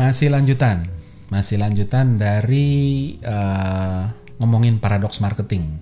Masih lanjutan, masih lanjutan dari uh, ngomongin paradox marketing.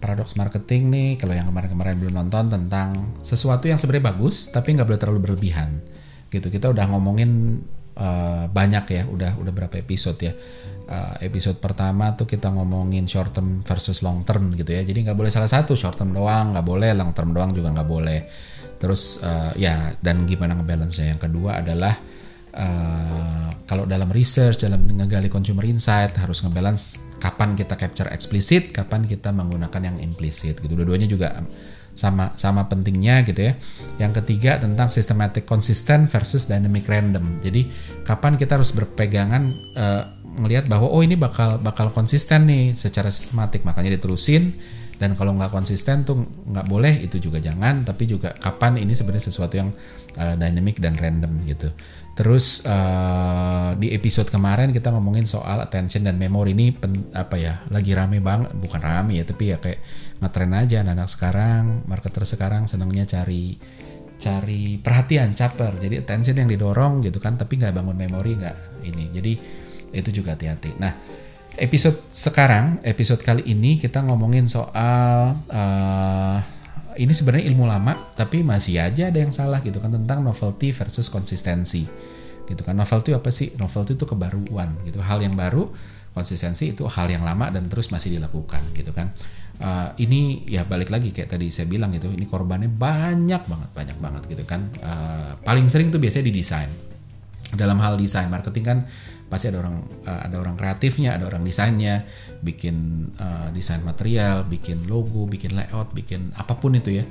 Paradox marketing nih, kalau yang kemarin-kemarin belum nonton tentang sesuatu yang sebenarnya bagus, tapi nggak boleh terlalu berlebihan. Gitu, kita udah ngomongin uh, banyak ya, udah udah berapa episode ya. Uh, episode pertama tuh kita ngomongin short term versus long term gitu ya. Jadi nggak boleh salah satu short term doang, nggak boleh long term doang juga nggak boleh. Terus uh, ya dan gimana ngebalance Yang kedua adalah uh, kalau dalam research, dalam ngegali consumer insight harus ngebalance kapan kita capture eksplisit, kapan kita menggunakan yang implisit gitu. Dua-duanya juga sama sama pentingnya gitu ya. Yang ketiga tentang systematic consistent versus dynamic random. Jadi kapan kita harus berpegangan uh, melihat bahwa oh ini bakal bakal konsisten nih secara sistematik makanya diterusin dan kalau nggak konsisten tuh nggak boleh itu juga jangan. Tapi juga kapan ini sebenarnya sesuatu yang uh, dynamic dan random gitu. Terus uh, di episode kemarin kita ngomongin soal attention dan memory. Ini pen, apa ya lagi rame banget bukan rame ya tapi ya kayak ngetren aja anak, -anak sekarang marketer sekarang senangnya cari cari perhatian caper. Jadi attention yang didorong gitu kan tapi nggak bangun memori nggak ini. Jadi itu juga hati-hati. Nah episode sekarang, episode kali ini kita ngomongin soal uh, ini sebenarnya ilmu lama, tapi masih aja ada yang salah gitu kan tentang novelty versus konsistensi. Gitu kan. Novelty apa sih? Novelty itu kebaruan gitu. Hal yang baru, konsistensi itu hal yang lama dan terus masih dilakukan gitu kan. Uh, ini ya balik lagi kayak tadi saya bilang gitu, ini korbannya banyak banget, banyak banget gitu kan. Uh, paling sering tuh biasanya di desain. Dalam hal desain marketing kan pasti ada orang uh, ada orang kreatifnya ada orang desainnya bikin uh, desain material bikin logo bikin layout bikin apa pun itu ya.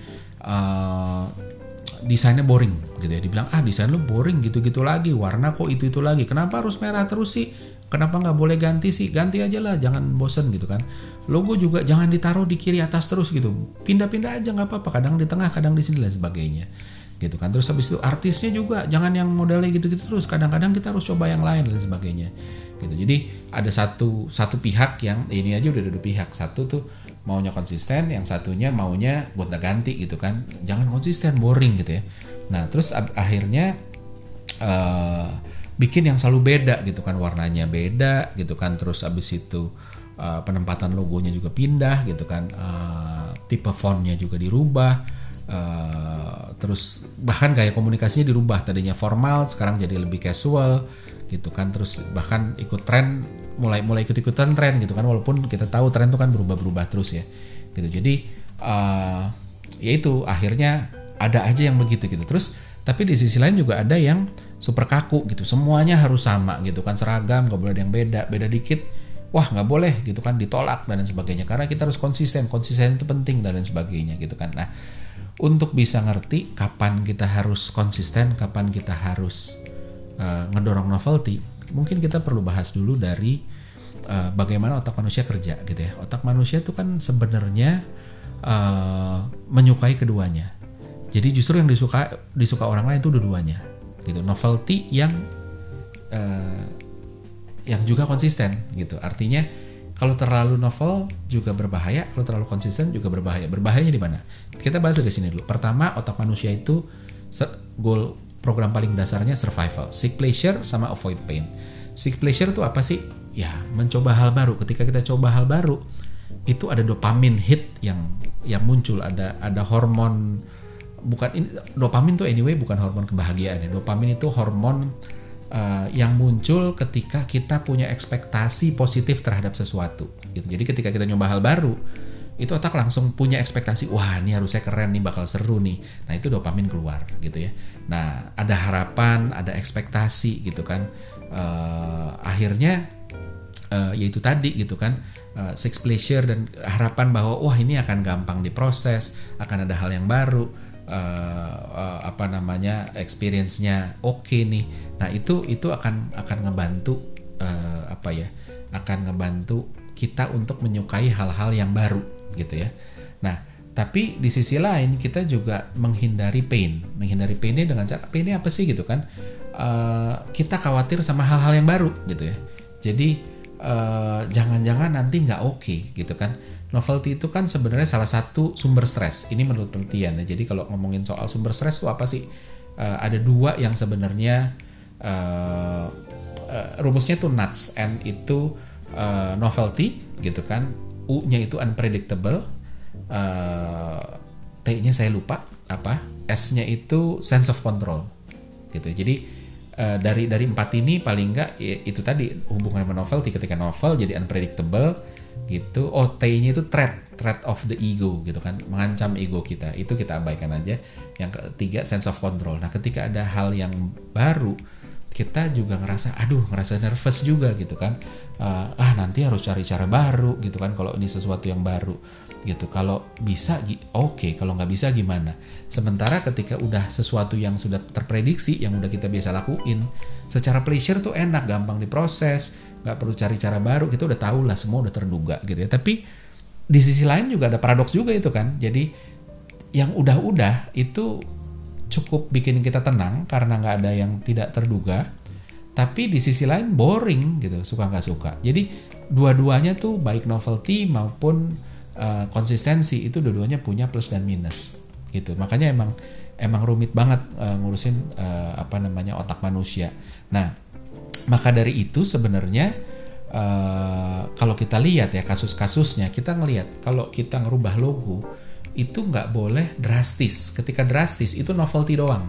Uh, desainnya boring gitu ya. Dibilang ah desain lu boring gitu-gitu lagi warna kok itu itu lagi. Kenapa harus merah terus sih? Kenapa nggak boleh ganti sih? Ganti aja lah jangan bosen gitu kan. Logo juga jangan ditaruh di kiri atas terus gitu. Pindah-pindah aja nggak apa-apa. Kadang di tengah kadang di sini dan sebagainya gitu kan. Terus habis itu artisnya juga jangan yang modelnya gitu-gitu terus. Kadang-kadang kita harus coba yang lain dan sebagainya gitu. Jadi ada satu satu pihak yang ini aja udah ada pihak. Satu tuh maunya konsisten yang satunya maunya buat ganti gitu kan. Jangan konsisten boring gitu ya. Nah terus akhirnya uh, bikin yang selalu beda gitu kan. Warnanya beda gitu kan. Terus abis itu uh, penempatan logonya juga pindah gitu kan. Uh, tipe fontnya juga dirubah Uh, terus bahkan gaya komunikasinya dirubah tadinya formal sekarang jadi lebih casual gitu kan. Terus bahkan ikut tren mulai mulai ikut ikutan tren gitu kan. Walaupun kita tahu tren itu kan berubah berubah terus ya gitu. Jadi uh, ya itu akhirnya ada aja yang begitu gitu. Terus tapi di sisi lain juga ada yang super kaku gitu. Semuanya harus sama gitu kan. Seragam gak boleh ada yang beda beda dikit. Wah nggak boleh gitu kan ditolak dan lain sebagainya. Karena kita harus konsisten konsisten itu penting dan lain sebagainya gitu kan. Nah untuk bisa ngerti kapan kita harus konsisten, kapan kita harus uh, ngedorong novelty, mungkin kita perlu bahas dulu dari uh, bagaimana otak manusia kerja gitu ya. Otak manusia itu kan sebenarnya uh, menyukai keduanya. Jadi justru yang disuka disuka orang lain itu dua-duanya gitu. Novelty yang uh, yang juga konsisten gitu. Artinya kalau terlalu novel juga berbahaya, kalau terlalu konsisten juga berbahaya. Berbahayanya di mana? Kita bahas dari sini dulu. Pertama, otak manusia itu goal program paling dasarnya survival, seek pleasure sama avoid pain. Seek pleasure itu apa sih? Ya, mencoba hal baru. Ketika kita coba hal baru, itu ada dopamin hit yang yang muncul, ada ada hormon bukan ini, dopamin tuh anyway bukan hormon kebahagiaan ya. Dopamin itu hormon uh, yang muncul ketika kita punya ekspektasi positif terhadap sesuatu gitu. Jadi ketika kita nyoba hal baru, itu otak langsung punya ekspektasi, wah ini harusnya keren nih, bakal seru nih. Nah itu dopamin keluar gitu ya. Nah ada harapan, ada ekspektasi gitu kan. Uh, akhirnya uh, yaitu tadi gitu kan uh, sex pleasure dan harapan bahwa wah ini akan gampang diproses, akan ada hal yang baru uh, apa namanya experience-nya oke okay nih. Nah, itu itu akan akan ngebantu uh, apa ya? akan ngebantu kita untuk menyukai hal-hal yang baru gitu ya. Nah, tapi di sisi lain kita juga menghindari pain. Menghindari painnya dengan cara painnya apa sih gitu kan? Uh, kita khawatir sama hal-hal yang baru gitu ya. Jadi jangan-jangan uh, nanti nggak oke okay, gitu kan novelty itu kan sebenarnya salah satu sumber stres. Ini menurut penelitian ya. Jadi kalau ngomongin soal sumber stres itu apa sih? Uh, ada dua yang sebenarnya uh, uh, rumusnya tuh nuts n itu uh, novelty gitu kan u-nya itu unpredictable uh, t-nya saya lupa apa s-nya itu sense of control gitu jadi uh, dari dari empat ini paling enggak ya, itu tadi hubungan novelty ketika novel jadi unpredictable gitu. Oh T-nya itu threat threat of the ego gitu kan. Mengancam ego kita. Itu kita abaikan aja. Yang ketiga sense of control. Nah ketika ada hal yang baru kita juga ngerasa aduh ngerasa nervous juga gitu kan. Uh, ah nanti harus cari cara baru gitu kan. Kalau ini sesuatu yang baru gitu. Kalau bisa oke. Okay. kalau nggak bisa gimana? Sementara ketika udah sesuatu yang sudah terprediksi yang udah kita biasa lakuin secara pleasure tuh enak gampang diproses nggak perlu cari cara baru kita udah tahu lah semua udah terduga gitu ya. Tapi di sisi lain juga ada paradoks juga itu kan. Jadi yang udah-udah itu cukup bikin kita tenang karena nggak ada yang tidak terduga. Tapi di sisi lain boring gitu. Suka nggak suka. Jadi dua-duanya tuh baik novelty maupun uh, konsistensi itu dua-duanya punya plus dan minus gitu makanya emang emang rumit banget uh, ngurusin uh, apa namanya otak manusia nah maka dari itu sebenarnya uh, kalau kita lihat ya kasus-kasusnya kita ngelihat kalau kita ngerubah logo itu nggak boleh drastis. Ketika drastis itu novelty doang,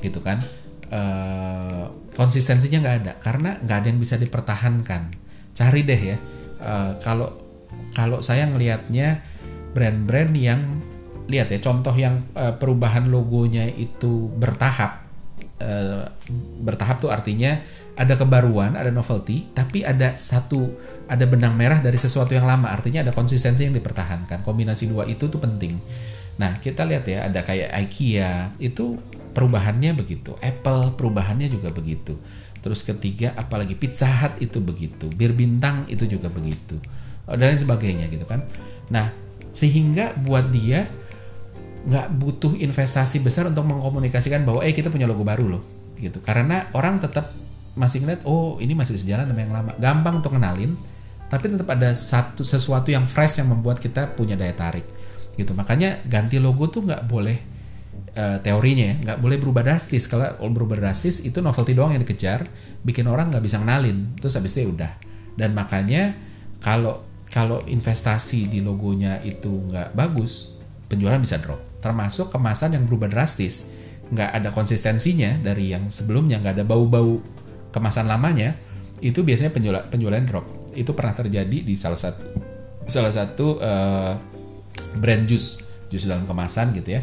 gitu kan? Uh, konsistensinya nggak ada karena nggak ada yang bisa dipertahankan. Cari deh ya. Uh, kalau kalau saya ngelihatnya brand-brand yang lihat ya contoh yang uh, perubahan logonya itu bertahap. Uh, bertahap tuh artinya ada kebaruan, ada novelty, tapi ada satu ada benang merah dari sesuatu yang lama. Artinya ada konsistensi yang dipertahankan. Kombinasi dua itu tuh penting. Nah, kita lihat ya, ada kayak IKEA, itu perubahannya begitu. Apple perubahannya juga begitu. Terus ketiga, apalagi Pizza Hut itu begitu. Bir bintang itu juga begitu. Dan lain sebagainya gitu kan. Nah, sehingga buat dia nggak butuh investasi besar untuk mengkomunikasikan bahwa eh kita punya logo baru loh gitu. Karena orang tetap masih ngeliat oh ini masih sejalan sama yang lama. Gampang untuk kenalin tapi tetap ada satu sesuatu yang fresh yang membuat kita punya daya tarik gitu. Makanya ganti logo tuh nggak boleh uh, teorinya ya nggak boleh berubah drastis. Kalau berubah drastis itu novelty doang yang dikejar bikin orang nggak bisa kenalin terus habis itu ya udah. Dan makanya kalau kalau investasi di logonya itu nggak bagus penjualan bisa drop. Termasuk kemasan yang berubah drastis. Nggak ada konsistensinya dari yang sebelumnya nggak ada bau-bau kemasan lamanya itu biasanya penjualan penjualan drop. Itu pernah terjadi di salah satu salah satu uh, brand jus jus dalam kemasan gitu ya.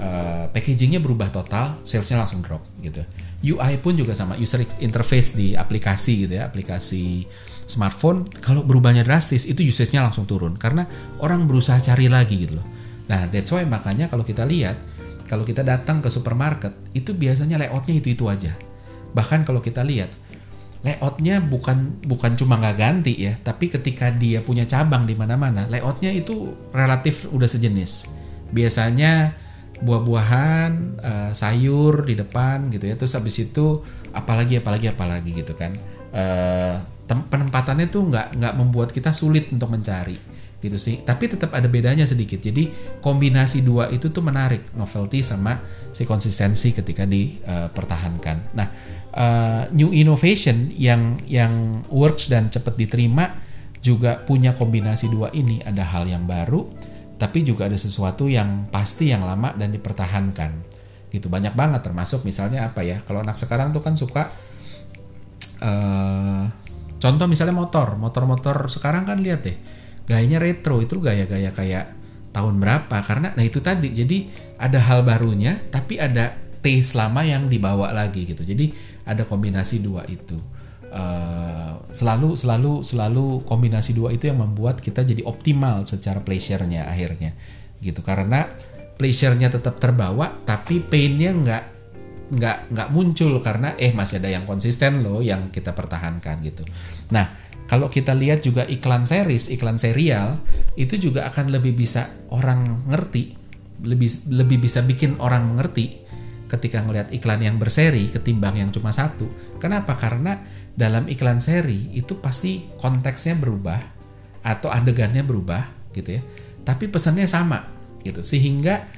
Uh, packagingnya berubah total salesnya langsung drop gitu. UI pun juga sama user interface di aplikasi gitu ya aplikasi smartphone kalau berubahnya drastis itu usage-nya langsung turun. Karena orang berusaha cari lagi gitu loh. Nah that's why makanya kalau kita lihat kalau kita datang ke supermarket itu biasanya layoutnya itu itu aja. Bahkan kalau kita lihat layoutnya bukan bukan cuma nggak ganti ya tapi ketika dia punya cabang di mana-mana layoutnya itu relatif udah sejenis. Biasanya buah-buahan uh, sayur di depan gitu ya terus habis itu apalagi apalagi apalagi gitu kan. Uh, penempatannya tuh nggak nggak membuat kita sulit untuk mencari gitu sih. Tapi tetap ada bedanya sedikit. Jadi kombinasi dua itu tuh menarik novelty sama si konsistensi ketika dipertahankan uh, nah uh, new innovation yang yang works dan cepat diterima juga punya kombinasi dua ini. Ada hal yang baru tapi juga ada sesuatu yang pasti yang lama dan dipertahankan gitu. Banyak banget termasuk misalnya apa ya? Kalau anak sekarang tuh kan suka uh, contoh misalnya motor motor-motor sekarang kan lihat deh gayanya retro itu gaya-gaya kayak tahun berapa? Karena nah itu tadi jadi ada hal barunya tapi ada taste lama yang dibawa lagi gitu. Jadi ada kombinasi dua itu. Uh, selalu selalu selalu kombinasi dua itu yang membuat kita jadi optimal secara pleasure-nya akhirnya gitu. Karena pleasure-nya tetap terbawa tapi pain-nya nggak nggak nggak muncul karena eh masih ada yang konsisten loh yang kita pertahankan gitu nah kalau kita lihat juga iklan series iklan serial itu juga akan lebih bisa orang ngerti lebih lebih bisa bikin orang mengerti ketika ngelihat iklan yang berseri ketimbang yang cuma satu. Kenapa? Karena dalam iklan seri itu pasti konteksnya berubah atau adegannya berubah gitu ya. Tapi pesannya sama gitu. Sehingga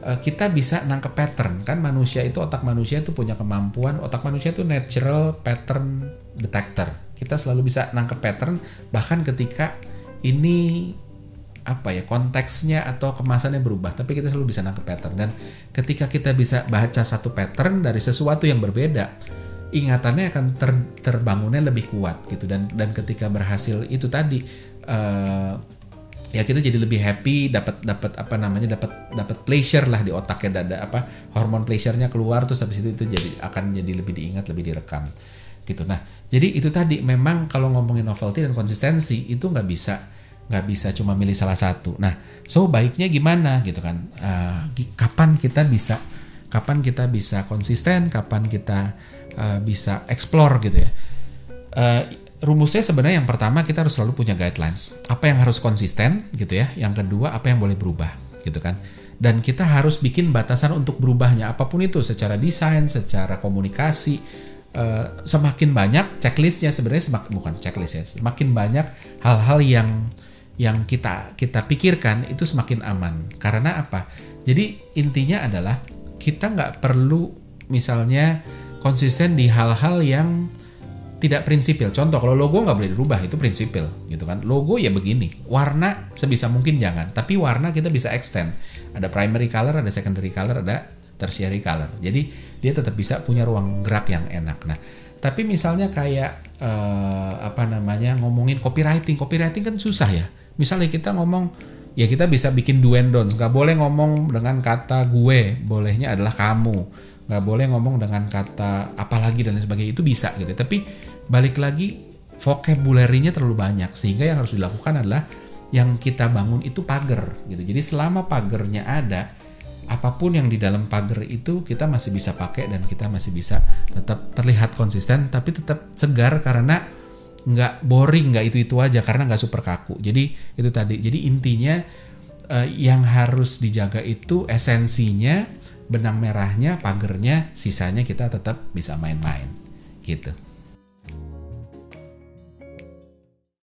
kita bisa nangkep pattern. Kan manusia itu otak manusia itu punya kemampuan. Otak manusia itu natural pattern detector. Kita selalu bisa nangkep pattern bahkan ketika ini apa ya konteksnya atau kemasannya berubah tapi kita selalu bisa nangkep pattern. Dan ketika kita bisa baca satu pattern dari sesuatu yang berbeda ingatannya akan ter, terbangunnya lebih kuat gitu. Dan dan ketika berhasil itu tadi uh, ya kita jadi lebih happy dapat dapat apa namanya dapat dapat pleasure lah di otaknya ada apa hormon pleasure-nya keluar terus habis itu itu jadi akan jadi lebih diingat lebih direkam gitu. Nah jadi itu tadi memang kalau ngomongin novelty dan konsistensi itu nggak bisa nggak bisa cuma milih salah satu. Nah so baiknya gimana gitu kan? Uh, kapan kita bisa kapan kita bisa konsisten kapan kita uh, bisa explore gitu ya? Uh, rumusnya sebenarnya yang pertama kita harus selalu punya guidelines. Apa yang harus konsisten gitu ya. Yang kedua apa yang boleh berubah gitu kan. Dan kita harus bikin batasan untuk berubahnya apa pun itu secara desain, secara komunikasi. Uh, semakin banyak checklistnya sebenarnya semak, bukan checklist ya, semakin banyak hal-hal yang yang kita kita pikirkan itu semakin aman. Karena apa? Jadi intinya adalah kita nggak perlu misalnya konsisten di hal-hal yang tidak prinsipil. Contoh kalau logo nggak boleh dirubah itu prinsipil gitu kan. Logo ya begini, warna sebisa mungkin jangan, tapi warna kita bisa extend. Ada primary color, ada secondary color, ada tertiary color. Jadi dia tetap bisa punya ruang gerak yang enak. Nah, tapi misalnya kayak uh, apa namanya ngomongin copywriting, copywriting kan susah ya. Misalnya kita ngomong ya kita bisa bikin do and don'ts. Nggak boleh ngomong dengan kata gue, bolehnya adalah kamu. Nggak boleh ngomong dengan kata apalagi dan sebagainya. Itu bisa gitu. Tapi balik lagi vocabulary-nya terlalu banyak sehingga yang harus dilakukan adalah yang kita bangun itu pagar gitu. Jadi selama pagernya ada, apa pun yang di dalam pagar itu kita masih bisa pakai dan kita masih bisa tetap terlihat konsisten tapi tetap segar karena nggak boring nggak itu itu aja karena nggak super kaku. Jadi itu tadi. Jadi intinya eh, yang harus dijaga itu esensinya benang merahnya pagernya sisanya kita tetap bisa main-main gitu.